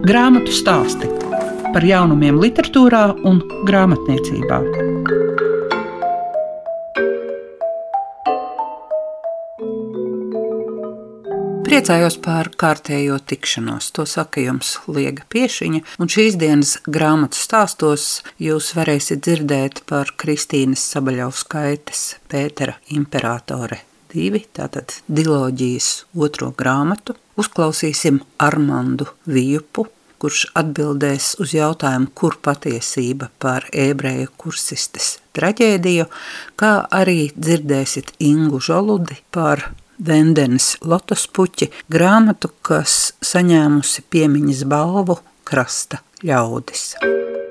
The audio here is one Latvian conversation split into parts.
Grāmatu stāsti par jaunumiem, literatūrā un grāmatniecībā. Priecājos par kārtējo tikšanos. To saka jums Liega Piešiņa, un šīs dienas grāmatu stāstos jūs varēsiet dzirdēt par Kristīnas Sabaļauskaites Pētera Imperatore divi, tātad diloģijas otro grāmatu. Uzklausīsim Armandu Vījupu, kurš atbildēs uz jautājumu, kur patiesība par ebreju kursistes traģēdiju, kā arī dzirdēsiet Ingu Žoludi par Vendenes Lotospuķi grāmatu, kas saņēmusi piemiņas balvu Krasta ļaudis.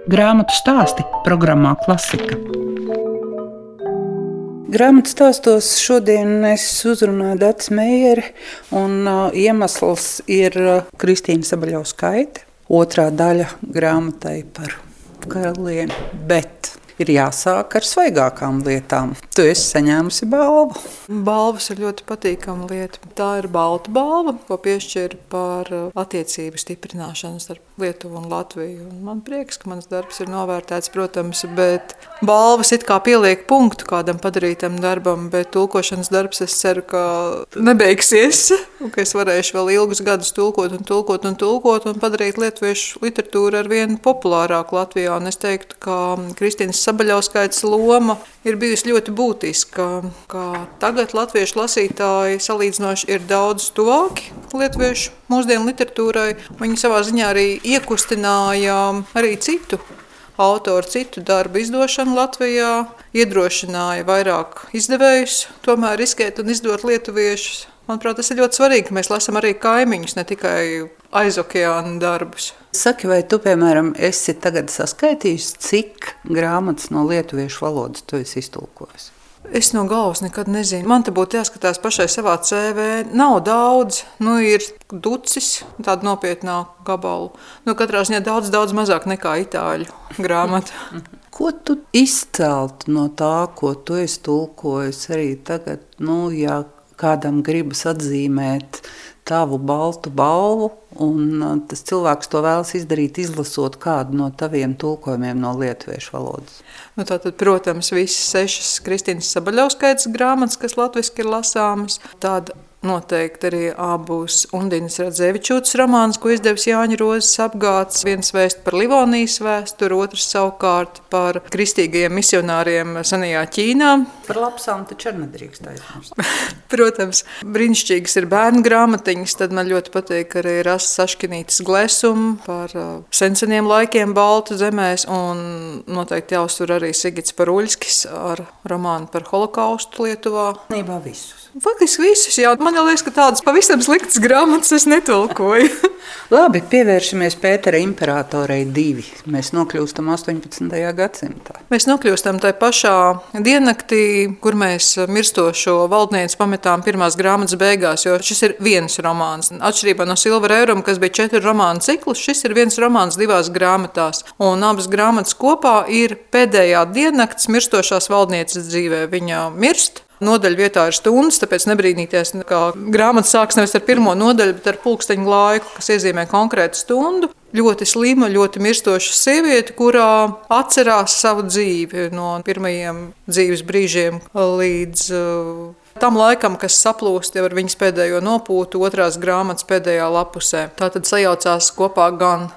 Grāmatu stāsti programmā Klasika. Grāmatā stāstos šodien es uzrunāju Dārts Meijeri, un uh, iemesls ir uh, Kristīna Sabaļauskaite. Otrā daļa grāmatai par karalieni, bet ir jāsāk ar svaigākām lietām. Tu esi saņēmusi balvu. Balvas ir ļoti patīkama lieta. Tā ir balta balva, ko piešķir par attiecību stiprināšanu starp Lietuvu un Latviju. Un man prieks, ka mans darbs ir novērtēts, protams, bet balvas it kā pieliek punktu kādam padarītam darbam, bet tulkošanas darbs es ceru, ka nebeigsies, un ka es varēšu vēl ilgus gadus tulkot un tulkot un tulkot un padarīt lietuviešu literatūru ar vienu populārāku Latvijā. Un es teiktu, ka Kristīnas Sabaļauskaits loma ir bijusi ļoti būtiska. Tagad latviešu lasītāji salīdzinoši ir daudz tuvāki lietuviešu mūsdienu literatūrai. Viņi savā ziņā arī iekustināja arī citu autoru, citu darbu izdošanu Latvijā, iedrošināja vairāk izdevējus tomēr riskēt un izdot lietuviešus. Manuprāt, tas ir ļoti svarīgi, ka mēs lasām arī kaimiņus, ne tikai aizokeāna darbus. Saki, vai tu, piemēram, esi tagad saskaitījis, cik grāmatas no lietuviešu valodas tu esi iztulkojis? Es no galvas nekad nezinu. Man te būtu jāskatās pašai savā CV. Nav daudz, nu ir ducis, tāda nopietnā gabala. Nu, katrā ziņā daudz, daudz mazāk nekā itāļu grāmata. Ko tu izceltu no tā, ko tu esi tulkojis arī tagad? Nu, ja kādam gribas atzīmēt tavu baltu balvu, un uh, tas cilvēks to vēlas izdarīt, izlasot kādu no taviem tulkojumiem no lietuviešu valodas. Nu, tātad, protams, visas sešas Kristīnas Sabaļauskaitas grāmatas, kas latviski ir lasāmas, tāda Noteikti arī abus Undīnas Radzevičūtas romāns, ko izdevis Jāņa Rozes apgāds. Viens vēst par Livonijas vēsturi, otrs savukārt par kristīgajiem misionāriem senajā Ķīnā. Par lapsām taču arī nedrīkst aizmirst. Protams, brīnišķīgas ir bērnu grāmatiņas, tad man ļoti patīk arī Rasa Saškinītas glesuma par uh, senseniem laikiem Baltu zemēs, un noteikti jāuztur arī Sigits Paruļskis ar romānu par holokaustu Lietuvā. Nībā visus. Faktiski visus, jā. Man liekas, ka tādas pavisam sliktas grāmatas es netulkoju. Labi, pievēršamies Pētera imperatorei divi. Mēs nokļūstam 18. gadsimtā. Mēs nokļūstam tajā pašā diennaktī, kur mēs mirstošo valdnieci pametām pirmās grāmatas beigās, jo šis ir viens romāns. Atšķirībā no Silvera Euruma, kas bija četru romānu cikls, šis ir viens romāns divās grāmatās. Un abas grāmatas kopā ir pēdējā diennakts mirstošās valdnieces dzīvē. Viņa mirst, Nodaļa vietā ir stundas, tāpēc nebrīnīties, ka grāmata sākas nevis ar pirmo nodaļu, bet ar pulksteņu laiku, kas iezīmē konkrētu stundu. Ļoti slima, ļoti mirstoša sieviete, kurā atcerās savu dzīvi no pirmajiem dzīves brīžiem līdz uh, tam laikam, kas saplūst jau ar viņas pēdējo nopūtu, otrās grāmatas pēdējā lapusē. Tā tad sajaucās kopā gan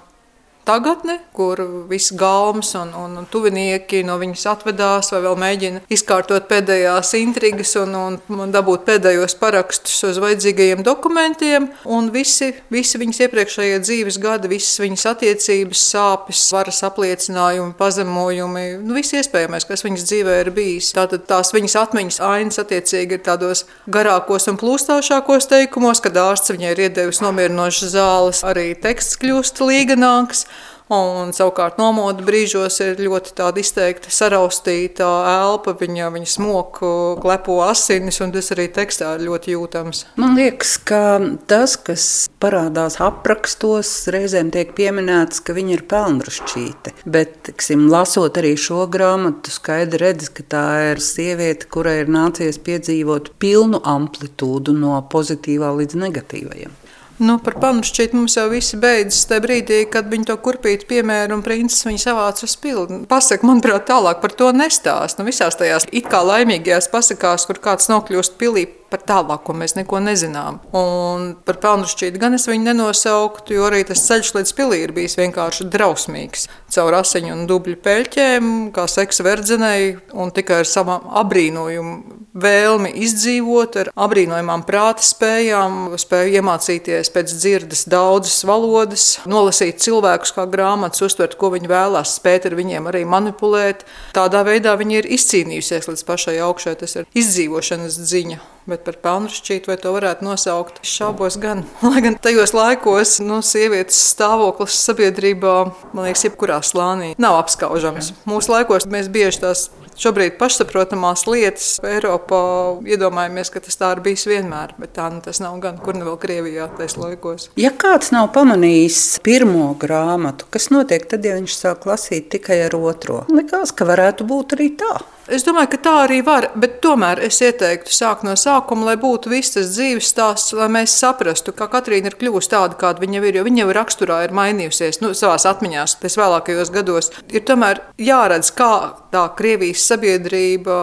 tagadne, kur viss galmas un, un tuvinieki no viņas atvedās vai vēl mēģina izkārtot pēdējās intrigas un, un dabūt pēdējos parakstus uz vajadzīgajiem dokumentiem. Un visi, visi viņas iepriekšējie dzīves gadi, visas viņas attiecības, sāpes, varas apliecinājumi, pazemojumi, nu, viss iespējamais, kas viņas dzīvē ir bijis. Tātad tās viņas atmiņas ainas attiecīgi ir tādos garākos un plūstošākos teikumos, kad ārsts viņai ir iedevis nomierinošas zāles, arī teksts kļūst līganāks. Un, savukārt, nomoda brīžos ir ļoti izteikta saraustīta elpa, viņa, viņa smoka, klepo asinis, un tas arī tekstā ir ļoti jūtams. Man liekas, ka tas, kas parādās aprakstos, reizēm tiek pieminēts, ka viņa ir pelnrušķīte. Bet, tiksim, lasot arī šo grāmatu, skaidri redz, ka tā ir sieviete, kurai ir nācies piedzīvot pilnu amplitūdu no pozitīvā līdz negatīvajam. Nu, par panu šķiet, mums jau viss beidzas tajā brīdī, kad viņi to kurpīti piemēra un princis viņu savāca uz pildu. Pasaka, manuprāt, tālāk par to nestāst. Nu, visās tajās it kā laimīgajās pasakās, kur kāds nokļūst pilī par tālāko mēs neko nezinām. Un par pelnu šķītu gan es viņu nenosauktu, jo arī tas ceļš līdz pilī ir bijis vienkārši drausmīgs. Caur asiņu un dubļu peļķēm, kā seksa verdzenei, un tikai ar savu abrīnojumu vēlmi izdzīvot, ar abrīnojamām prāta spējām, spēju iemācīties pēc dzirdes daudzas valodas, nolasīt cilvēkus kā grāmatas, uztvert, ko viņi vēlās, spēt ar viņiem arī manipulēt. Tādā veidā viņi ir izcīnījusies līdz pašai augšai. Tas ir izdzīvošanas ziņa. Bet par pelnrašķītu vai to varētu nosaukt, šaubos gan. Lai gan tajos laikos nu, sievietes stāvoklis sabiedrībā, man liekas, jebkurā slānī nav apskaužams. Mūsu laikos mēs bieži tās šobrīd pašsaprotamās lietas Eiropā iedomājamies, ka tas tā ir bijis vienmēr, bet tā nu, tas nav gan kur nu vēl Krievijā tais laikos. Ja kāds nav pamanījis pirmo grāmatu, kas notiek tad, ja viņš sāk lasīt tikai ar otro? Likās, ka varētu būt arī tā. Es domāju, ka tā arī var, bet tomēr es ieteiktu sākt no sākuma, lai būtu viss tas dzīves stāsts, lai mēs saprastu, ka Katrīna ir kļuvusi tāda, kāda viņa ir. Jo viņa jau raksturā ir mainījusies nu, savā atmiņā, pēc vēlākajos gados. Ir tomēr jāredz, kā tā Krievijas sabiedrība,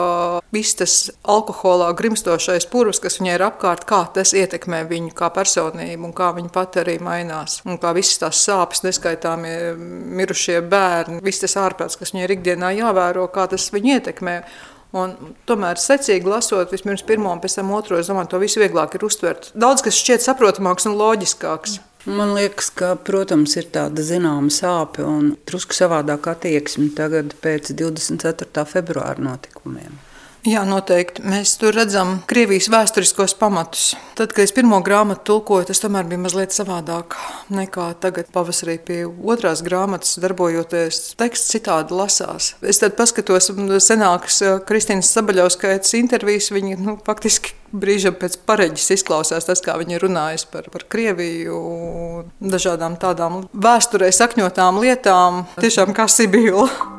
viss tas alkoholā grimstošais purvs, kas viņai ir apkārt, kā tas ietekmē viņu kā personību un kā viņa pati arī mainās. Un kā visas tās sāpes, neskaitāmie mirušie bērni, viss tas ārprāts, kas viņai ir ikdienā jāvēro, kā tas viņu ietekmē ietekmē. Un tomēr, secīgi lasot, vispirms pirmo un pēc tam otro, es domāju, to visu vieglāk ir uztvert. Daudz kas šķiet saprotamāks un loģiskāks. Man liekas, ka, protams, ir tāda zināma sāpe un drusku savādāka attieksme tagad pēc 24. februāra notikumiem. Jā, noteikti. Mēs tur redzam Krievijas vēsturiskos pamatus. Tad, kad es pirmo grāmatu tulkoju, tas tomēr bija mazliet savādāk nekā tagad. Pavasarī pie otrās grāmatas darbojoties, teksts citādi lasās. Es tad paskatos senākas eh, Kristīnas Sabaļauskaitas intervijas. Viņa nu, faktiski brīžam pēc pareģis izklausās tas, kā viņa runājas par, par Krieviju, dažādām tādām vēsturē sakņotām lietām, tiešām kā Sibīla.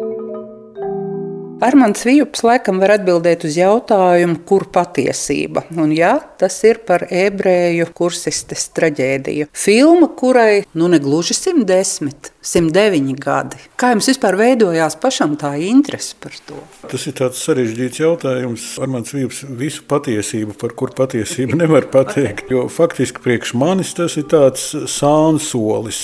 Armāns Vīps laikam var atbildēt uz jautājumu, kur patiesība. Un jā, tas ir par ebreju kursistes traģēdiju. Filma, kurai nu negluži 110, 109 gadi. Kā jums vispār veidojās pašam tā interese par to? Tas ir tāds sarežģīts jautājums. Armāns Vīps visu patiesību, par kur patiesību nevar pateikt. Jo faktiski priekš manis tas ir tāds sānsolis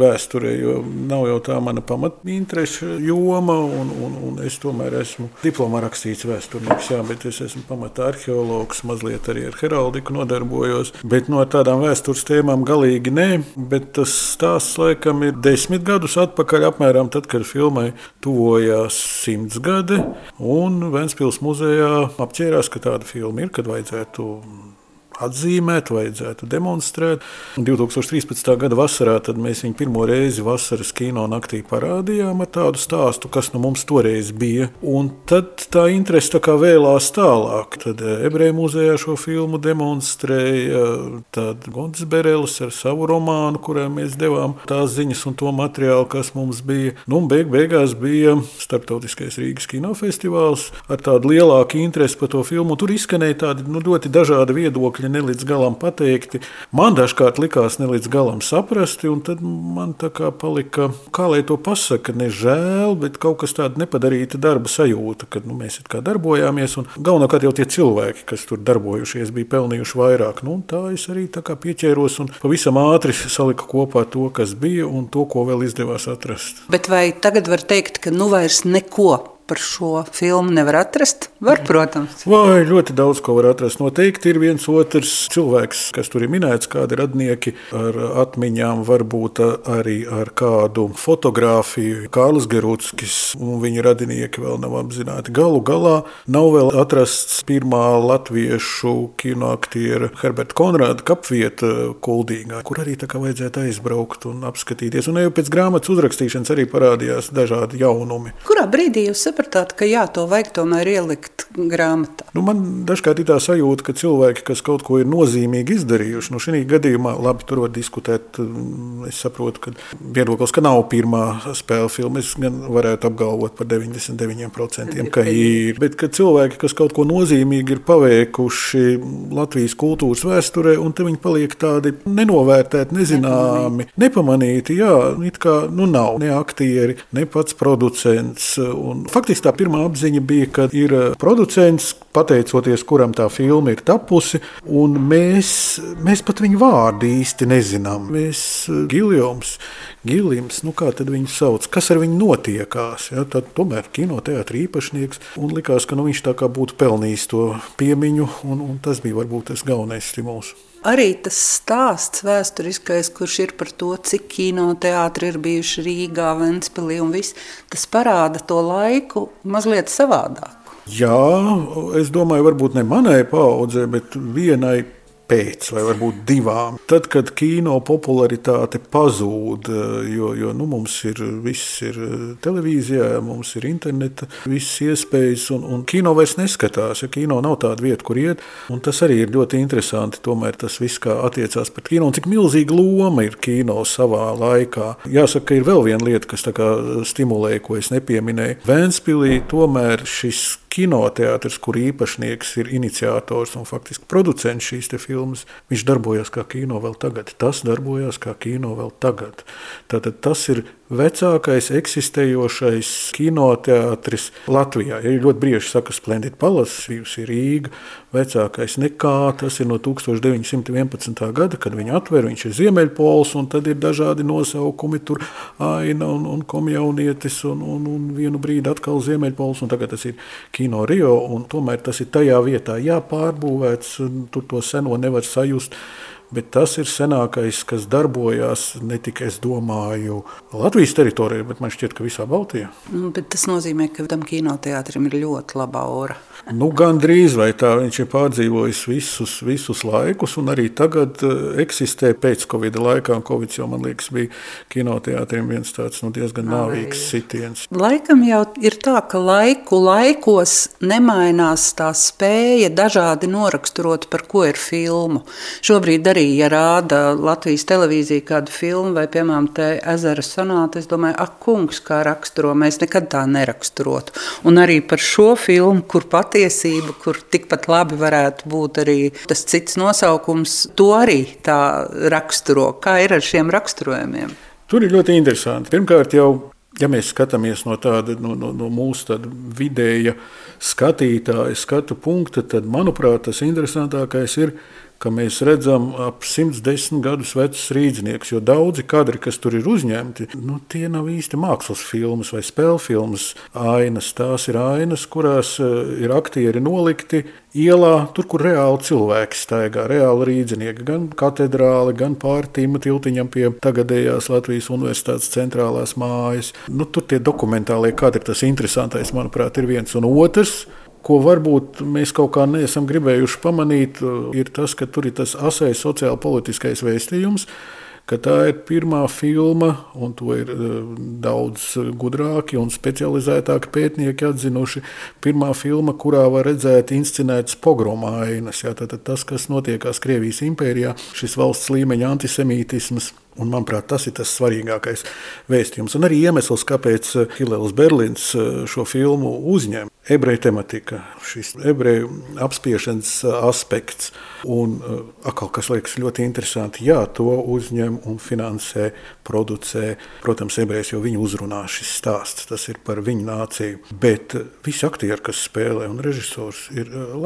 vēsturē, jo nav jau tā mana pamatinterese joma, un, un, un es tomēr esmu diplomā rakstīts vēsturnieks, jā, bet es esmu pamatā arheologs, mazliet arī ar heraldiku nodarbojos, bet no tādām vēstures tēmām galīgi nē, bet tas stāsts laikam ir desmit gadus atpakaļ, apmēram tad, kad filmai tuvojās simts gadi, un Ventspils muzejā apķērās, ka tāda filma ir, kad vajadzētu atzīmēt, vajadzētu demonstrēt. 2013. gada vasarā mēs viņu pirmo reizi vasaras kino naktī parādījām ar tādu stāstu, kas nu mums toreiz bija. Un tad tā interese tā kā vēlās tālāk. Tad eh, ebreju muzejā šo filmu demonstrēja Gonts Berelis ar savu romānu, kurā mēs devām tās ziņas un to materiālu, kas mums bija. Nu, beig beigās bija Startautiskais Rīgas kinofestivāls ar tādu lielāku interesi par to filmu. Tur izskanēja tādi nu, ļoti dažādi viedokļi viedokļi ne līdz galam pateikti. Man dažkārt likās ne līdz galam saprasti, un tad man tā kā palika, kā lai to pasaka, ne žēl, bet kaut kas tāds nepadarīta darba sajūta, kad nu, mēs kā darbojāmies, galvenokārt jau tie cilvēki, kas tur darbojušies, bija pelnījuši vairāk. Nu, tā es arī tā kā pieķēros un pavisam ātri saliku kopā to, kas bija, un to, ko vēl izdevās atrast. Bet vai tagad var teikt, ka nu vairs neko par šo filmu nevar atrast? Var, protams. Vai ļoti daudz ko var atrast. Noteikti ir viens otrs cilvēks, kas tur ir minēts, kādi radnieki ar atmiņām, varbūt arī ar kādu fotografiju. Kārlis Gerutskis un viņa radinieki vēl nav apzināti. Galu galā nav vēl atrasts pirmā latviešu kinoaktiera Herberta Konrāda kapvieta Kuldīgā, kur arī tā kā vajadzētu aizbraukt un apskatīties. Un jau pēc grāmatas uzrakstīšanas arī parādījās dažādi jaunumi. Kurā brīdī jūs sapratāt, ka jā, to vajag tomēr ielikt grāmatā? Nu, man dažkārt ir tā sajūta, ka cilvēki, kas kaut ko ir nozīmīgi izdarījuši, nu, šī gadījumā labi tur var diskutēt. Mm, es saprotu, ka viedoklis, ka nav pirmā spēle filma, es gan varētu apgalvot par 99%, ka ir. Bet ka cilvēki, kas kaut ko nozīmīgi ir paveikuši Latvijas kultūras vēsturē, un viņi paliek tādi nenovērtēti, nezināmi, nepamanīti, jā, it kā nu, nav ne aktieri, ne pats producents. Un faktiski tā pirmā apziņa bija, ka ir producents, pateicoties kuram tā filma ir tapusi, un mēs, mēs pat viņu vārdu īsti nezinām. Mēs Giljons, Giljams, nu kā tad viņu sauc, kas ar viņu notiekās. Ja? Tad tomēr kinoteātris īpašnieks, un likās, ka nu, viņš tā kā būtu pelnījis to piemiņu, un, un tas bija varbūt tas galvenais stimuls. Arī tas stāsts vēsturiskais, kurš ir par to, cik kinoteātri ir bijuši Rīgā, Ventspilī un viss, tas parāda to laiku mazliet savādāk. Jā, es domāju, varbūt ne manai paudzei, bet vienai pēc, vai varbūt divām. Tad, kad kino popularitāte pazūd, jo, jo nu, mums ir viss ir televīzijā, mums ir interneta, visas iespējas, un, un kino vairs neskatās. Ja kino nav tāda vieta, kur iet, un tas arī ir ļoti interesanti. Tomēr tas viss kā attiecās pret kino, un cik milzīga loma ir kino savā laikā. Jāsaka, ka ir vēl viena lieta, kas stimulē, ko es nepieminēju. Vēnspilī tomēr šis kinoteātris, kur īpašnieks ir iniciators un faktiski producents šīs filmas, viņš darbojas kā kino vēl tagad. Tas darbojas kā kino vēl tagad. Tātad tas ir vecākais eksistējošais kinoteātris Latvijā. Ja ļoti bieži saka, Splendid Palace, bijusi Rīga, vecākais nekā, tas ir no 1911. gada, kad viņi atver, viņš ir Ziemeļpols, un tad ir dažādi nosaukumi, tur Aina un, un Komjaunietis, un, un, un vienu brīdi atkal Ziemeļpols, un tagad tas ir Kino Rio, un tomēr tas ir tajā vietā jāpārbūvēts, tur to seno nevar sajust bet tas ir senākais, kas darbojās ne tikai, domāju, Latvijas teritorijā, bet man šķiet, ka visā Baltijā. Nu, tas nozīmē, ka tam kinoteātrim ir ļoti laba aura. Nu, Gan drīz vai tā viņš ir pārdzīvojis visus, visus laikus, un arī tagad uh, eksistē pēc Covid laikā. Covid jau, man liekas, bija kinoteātriem viens tāds nu, diezgan nāvīgs sitiens. Laikam jau ir tā, ka laiku laikos nemainās tā spēja dažādi noraksturot, par ko ir filmu. Šobrīd arī, ja rāda Latvijas televīzija kādu filmu vai, piemēram, te ezera sonāta, es domāju, ak, kungs, kā raksturo, mēs nekad tā neraksturotu. Un arī par šo filmu, kur pat patiesība, kur tikpat labi varētu būt arī tas cits nosaukums, to arī tā raksturo. Kā ir ar šiem raksturojumiem? Tur ir ļoti interesanti. Pirmkārt, jau Ja mēs skatāmies no tāda no, no, no mūsu vidēja skatītāja skatu punkta, tad, manuprāt, tas interesantākais ir ka mēs redzam ap 110 gadus vecus rīzniekus, jo daudzi kadri, kas tur ir uzņemti, nu, tie nav īsti mākslas filmas vai spēļu filmas ainas. Tās ir ainas, kurās eh, ir aktieri nolikti ielā, tur, kur reāli cilvēki staigā, reāli rīznieki, gan katedrāli, gan pārtīma tiltiņam pie tagadējās Latvijas Universitātes centrālās mājas. Nu, tur tie dokumentālie kadri, tas interesantais, manuprāt, ir viens un otrs ko varbūt mēs kaut kā neesam gribējuši pamanīt, ir tas, ka tur ir tas asais sociāli politiskais vēstījums tā ir pirmā filma, un to ir uh, daudz gudrāki un specializētāki pētnieki atzinuši. Pirmā filma, kurā var redzēt inscenētas pogroma ainas, jā, tad tas, kas notiekās Krievijas impērijā, šis valsts līmeņa antisemītisms. Un, manuprāt, tas ir tas svarīgākais vēstījums. Un arī iemesls, kāpēc Hilēls Berlīns uh, šo filmu uzņem. Ebreju tematika, šis ebreju apspiešanas aspekts. Un uh, atkal, kas liekas ļoti interesanti, jā, to uzņem un finansē, producē. Protams, ebrejs jau viņu uzrunā šis stāsts, tas ir par viņu nāciju. Bet uh, visi aktieri, kas spēlē un režisors, ir uh,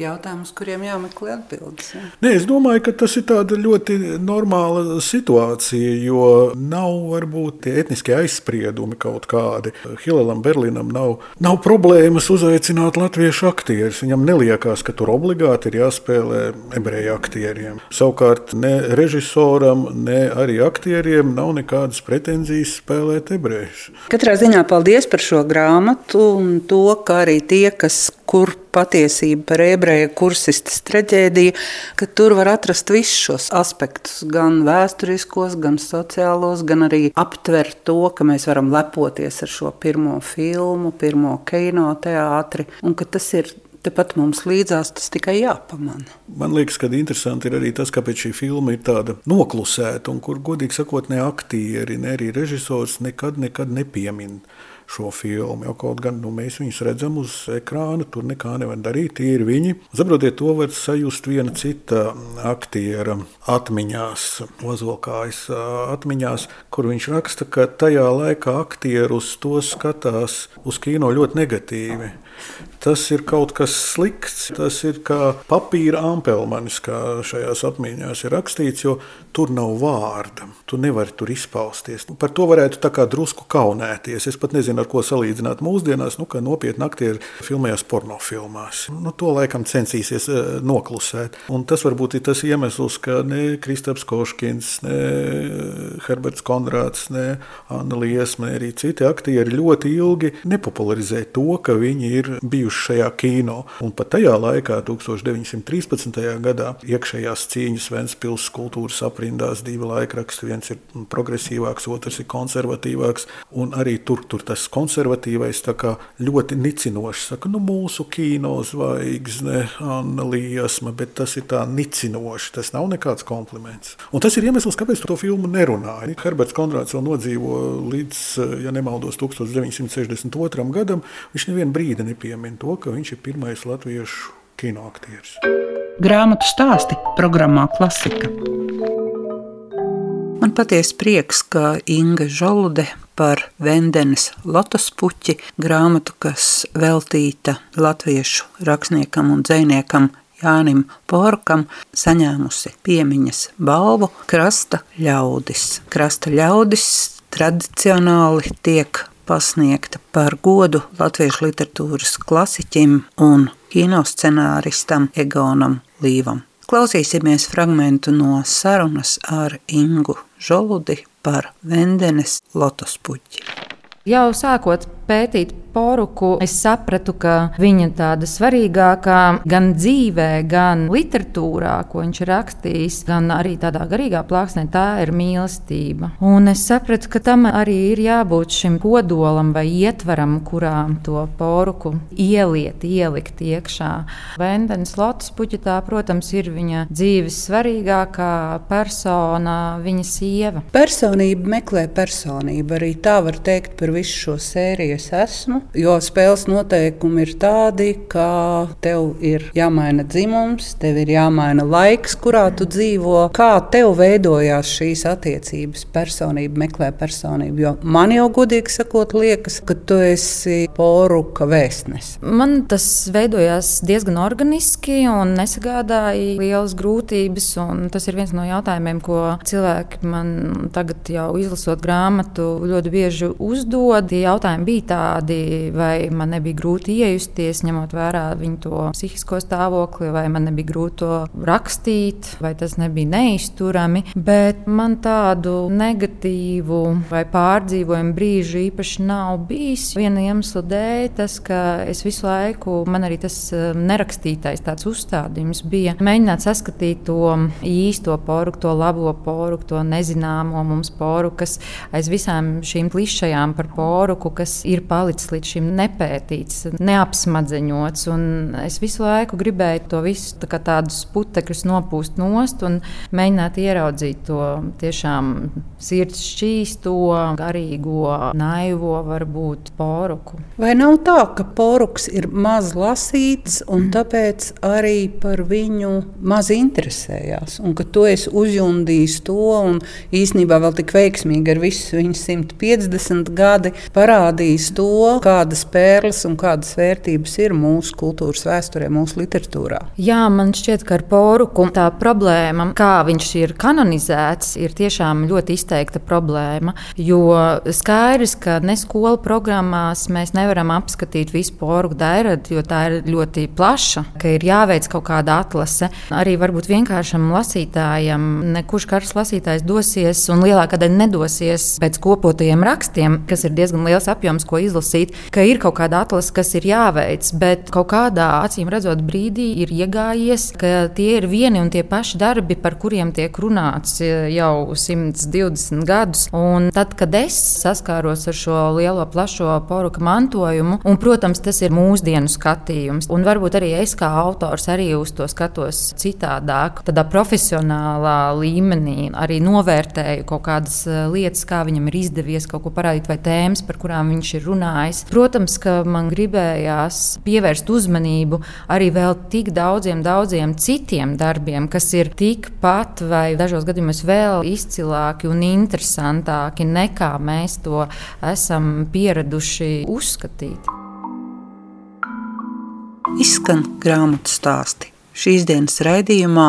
latvieši jautājumus, kuriem jāmeklē atbildes. Ja? Nē, es domāju, ka tas ir ļoti normāla situācija, jo nav varbūt tie etniskie aizspriedumi kaut kādi. Hilelam Berlīnam nav, nav problēmas uzaicināt latviešu aktierus. Viņam neliekās, ka tur obligāti ir jāspēlē ebreju aktieriem. Savukārt ne režisoram, ne arī aktieriem nav nekādas pretenzijas spēlēt ebrejus. Katrā ziņā paldies par šo grāmatu un to, ka arī tie, kas kur patiesība par ebreju kursistas traģēdiju, ka tur var atrast visus šos aspektus, gan vēsturiskos, gan sociālos, gan arī aptvert to, ka mēs varam lepoties ar šo pirmo filmu, pirmo kinoteātri, un ka tas ir tepat mums līdzās tas tikai jāpamana. Man liekas, ka interesanti ir arī tas, kāpēc šī filma ir tāda noklusēta un kur, godīgi sakot, ne aktieri, ne arī režisors nekad, nekad nepiemin šo filmu. Jo kaut gan nu, mēs viņus redzam uz ekrāna, tur nekā nevar darīt. Tie ir viņi. Saprotiet, to var sajust viena cita aktiera atmiņās, Ozolkājas atmiņās, kur viņš raksta, ka tajā laikā aktierus to skatās uz kino ļoti negatīvi. Tas ir kaut kas slikts. Tas ir kā papīra ampelmanis, kā šajās apziņās ir rakstīts, jo tur nav vārda. Tu nevari tur izpausties. Par to varētu drusku kaunēties. Es pat nezinu, ar ko salīdzināt mūsdienās, nu, ka nopietni aktieri filmējās pornofilmās. Nu, to laikam censīsies uh, noklusēt. Un tas varbūt ir tas iemesls, ka ne Kristaps Koškins, ne Herberts Konrāds, ne Anna Liesma, ne arī citi aktieri ļoti ilgi nepopularizē to, ka viņi ir bijuši šajā kino. Un pat tajā laikā, 1913. gadā, iekšējās cīņas Vēncpils kultūras aprindās divi laikraksti. Viens ir progresīvāks, otrs ir konservatīvāks. Un arī tur, tur tas konservatīvais ļoti nicinoši saka, nu mūsu kino zvaigzne, Anna Liesma, bet tas ir tā nicinoši. Tas nav nekāds kompliments. Un tas ir iemesls, kāpēc to filmu nerunāja. Herberts Konrāds vēl nodzīvo līdz, ja nemaldos, 1962. gadam. Viņš nevienu brīdi nepiemin to, ka viņš ir pirmais latviešu kinoaktieris. Grāmatu stāsti programmā Klasika. Man patiesi prieks, ka Inga Žolude par Vendenes lotus puķi grāmatu, kas veltīta latviešu rakstniekam un dzēniekam Jānim Porkam, saņēmusi piemiņas balvu Krasta ļaudis. Krasta ļaudis tradicionāli tiek pasniegta par godu latviešu literatūras klasiķim un kinoscenāristam Egonam Līvam. Klausīsimies fragmentu no sarunas ar Ingu Žoludi par Vendenes lotospuķi. Jau sākot pētīt poruku, es sapratu, ka viņa tāda svarīgākā gan dzīvē, gan literatūrā, ko viņš ir rakstījis, gan arī tādā garīgā plāksnē, tā ir mīlestība. Un es sapratu, ka tam arī ir jābūt šim kodolam vai ietvaram, kurā to poruku ieliet, ielikt iekšā. Vendens Lotus puķetā, protams, ir viņa dzīves svarīgākā persona, viņa sieva. Personība meklē personību, arī tā var teikt par visu šo sēriju es esmu. Jo spēles noteikumi ir tādi, ka tev ir jāmaina dzimums, tev ir jāmaina laiks, kurā tu dzīvo. Kā tev veidojās šīs attiecības? Personība meklē personību. Jo man jau godīgi sakot, liekas, ka tu esi poruka vēstnes. Man tas veidojās diezgan organiski un nesagādāja lielas grūtības. Tas ir viens no jautājumiem, ko cilvēki man tagad jau izlasot grāmatu ļoti bieži uzdod. Jautājumi bija tādi, vai man nebija grūti iejusties, ņemot vērā viņu to psihisko stāvokli, vai man nebija grūti to rakstīt, vai tas nebija neizturami. Bet man tādu negatīvu vai pārdzīvojumu brīžu īpaši nav bijis. Viena iemesla dēļ, tas, ka es visu laiku, man arī tas eh, nerakstītais tāds uzstādījums bija mēģināt saskatīt to īsto poru, to labo poru, to nezināmo mums poru, kas aiz visām šīm klišajām par poruku, kas ir palicis līdz šim nepētīts, neapsmadzeņots. Es visu laiku gribēju to visu tā tādus putekļus nopūst nost un mēģināt ieraudzīt to tiešām sirds šķīsto, garīgo, naivo, varbūt poruku. Vai nav tā, ka poruks ir maz lasīts un tāpēc arī par viņu maz interesējās? Un ka tu esi uzjundījis to un īsnībā vēl tik veiksmīgi ar visu viņu 150 gadi parādījis to, kādas pērles un kādas vērtības ir mūsu kultūras vēsturē, mūsu literatūrā. Jā, man šķiet, ka ar poruku tā problēma, kā viņš ir kanonizēts, ir tiešām ļoti izteikta problēma. Jo skaidrs, ka ne skolu programmās mēs nevaram apskatīt visu poruku dairadu, jo tā ir ļoti plaša, ka ir jāveic kaut kāda atlase. Arī varbūt vienkāršam lasītājam, nekurš karas lasītājs dosies un lielākā daļa nedosies pēc kopotajiem rakstiem, kas ir diezgan liels apjoms ko izlasīt, ka ir kaut kāda atlase, kas ir jāveic, bet kaut kādā acīm redzot brīdī ir iegājies, ka tie ir vieni un tie paši darbi, par kuriem tiek runāts jau 120 gadus. Un tad, kad es saskāros ar šo lielo, plašo poruka mantojumu, un, protams, tas ir mūsdienu skatījums, un varbūt arī es kā autors arī uz to skatos citādāk, tādā profesionālā līmenī, arī novērtēju kaut kādas eh, lietas, kā viņam ir izdevies kaut ko parādīt, vai tēmas, par kurām viņš ir runājis. Protams, ka man gribējās pievērst uzmanību arī vēl tik daudziem, daudziem citiem darbiem, kas ir tikpat vai dažos gadījumos vēl izcilāki un interesantāki nekā mēs to esam pieraduši uzskatīt. Izskan grāmatu stāsti. Šīs dienas raidījumā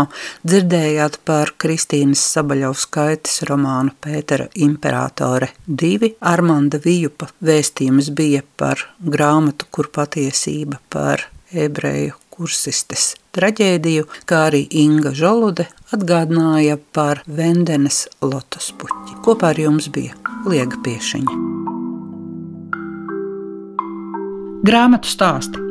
dzirdējāt par Kristīnas Sabaļovskaitas romānu Pētera Imperatore 2. Armanda Vijupa vēstījums bija par grāmatu, kur patiesība par ebreju kursistes traģēdiju, kā arī Inga Žolude atgādināja par Vendenes lotospuķi. Kopā ar jums bija Liega Piešiņa. Grāmatu stāsti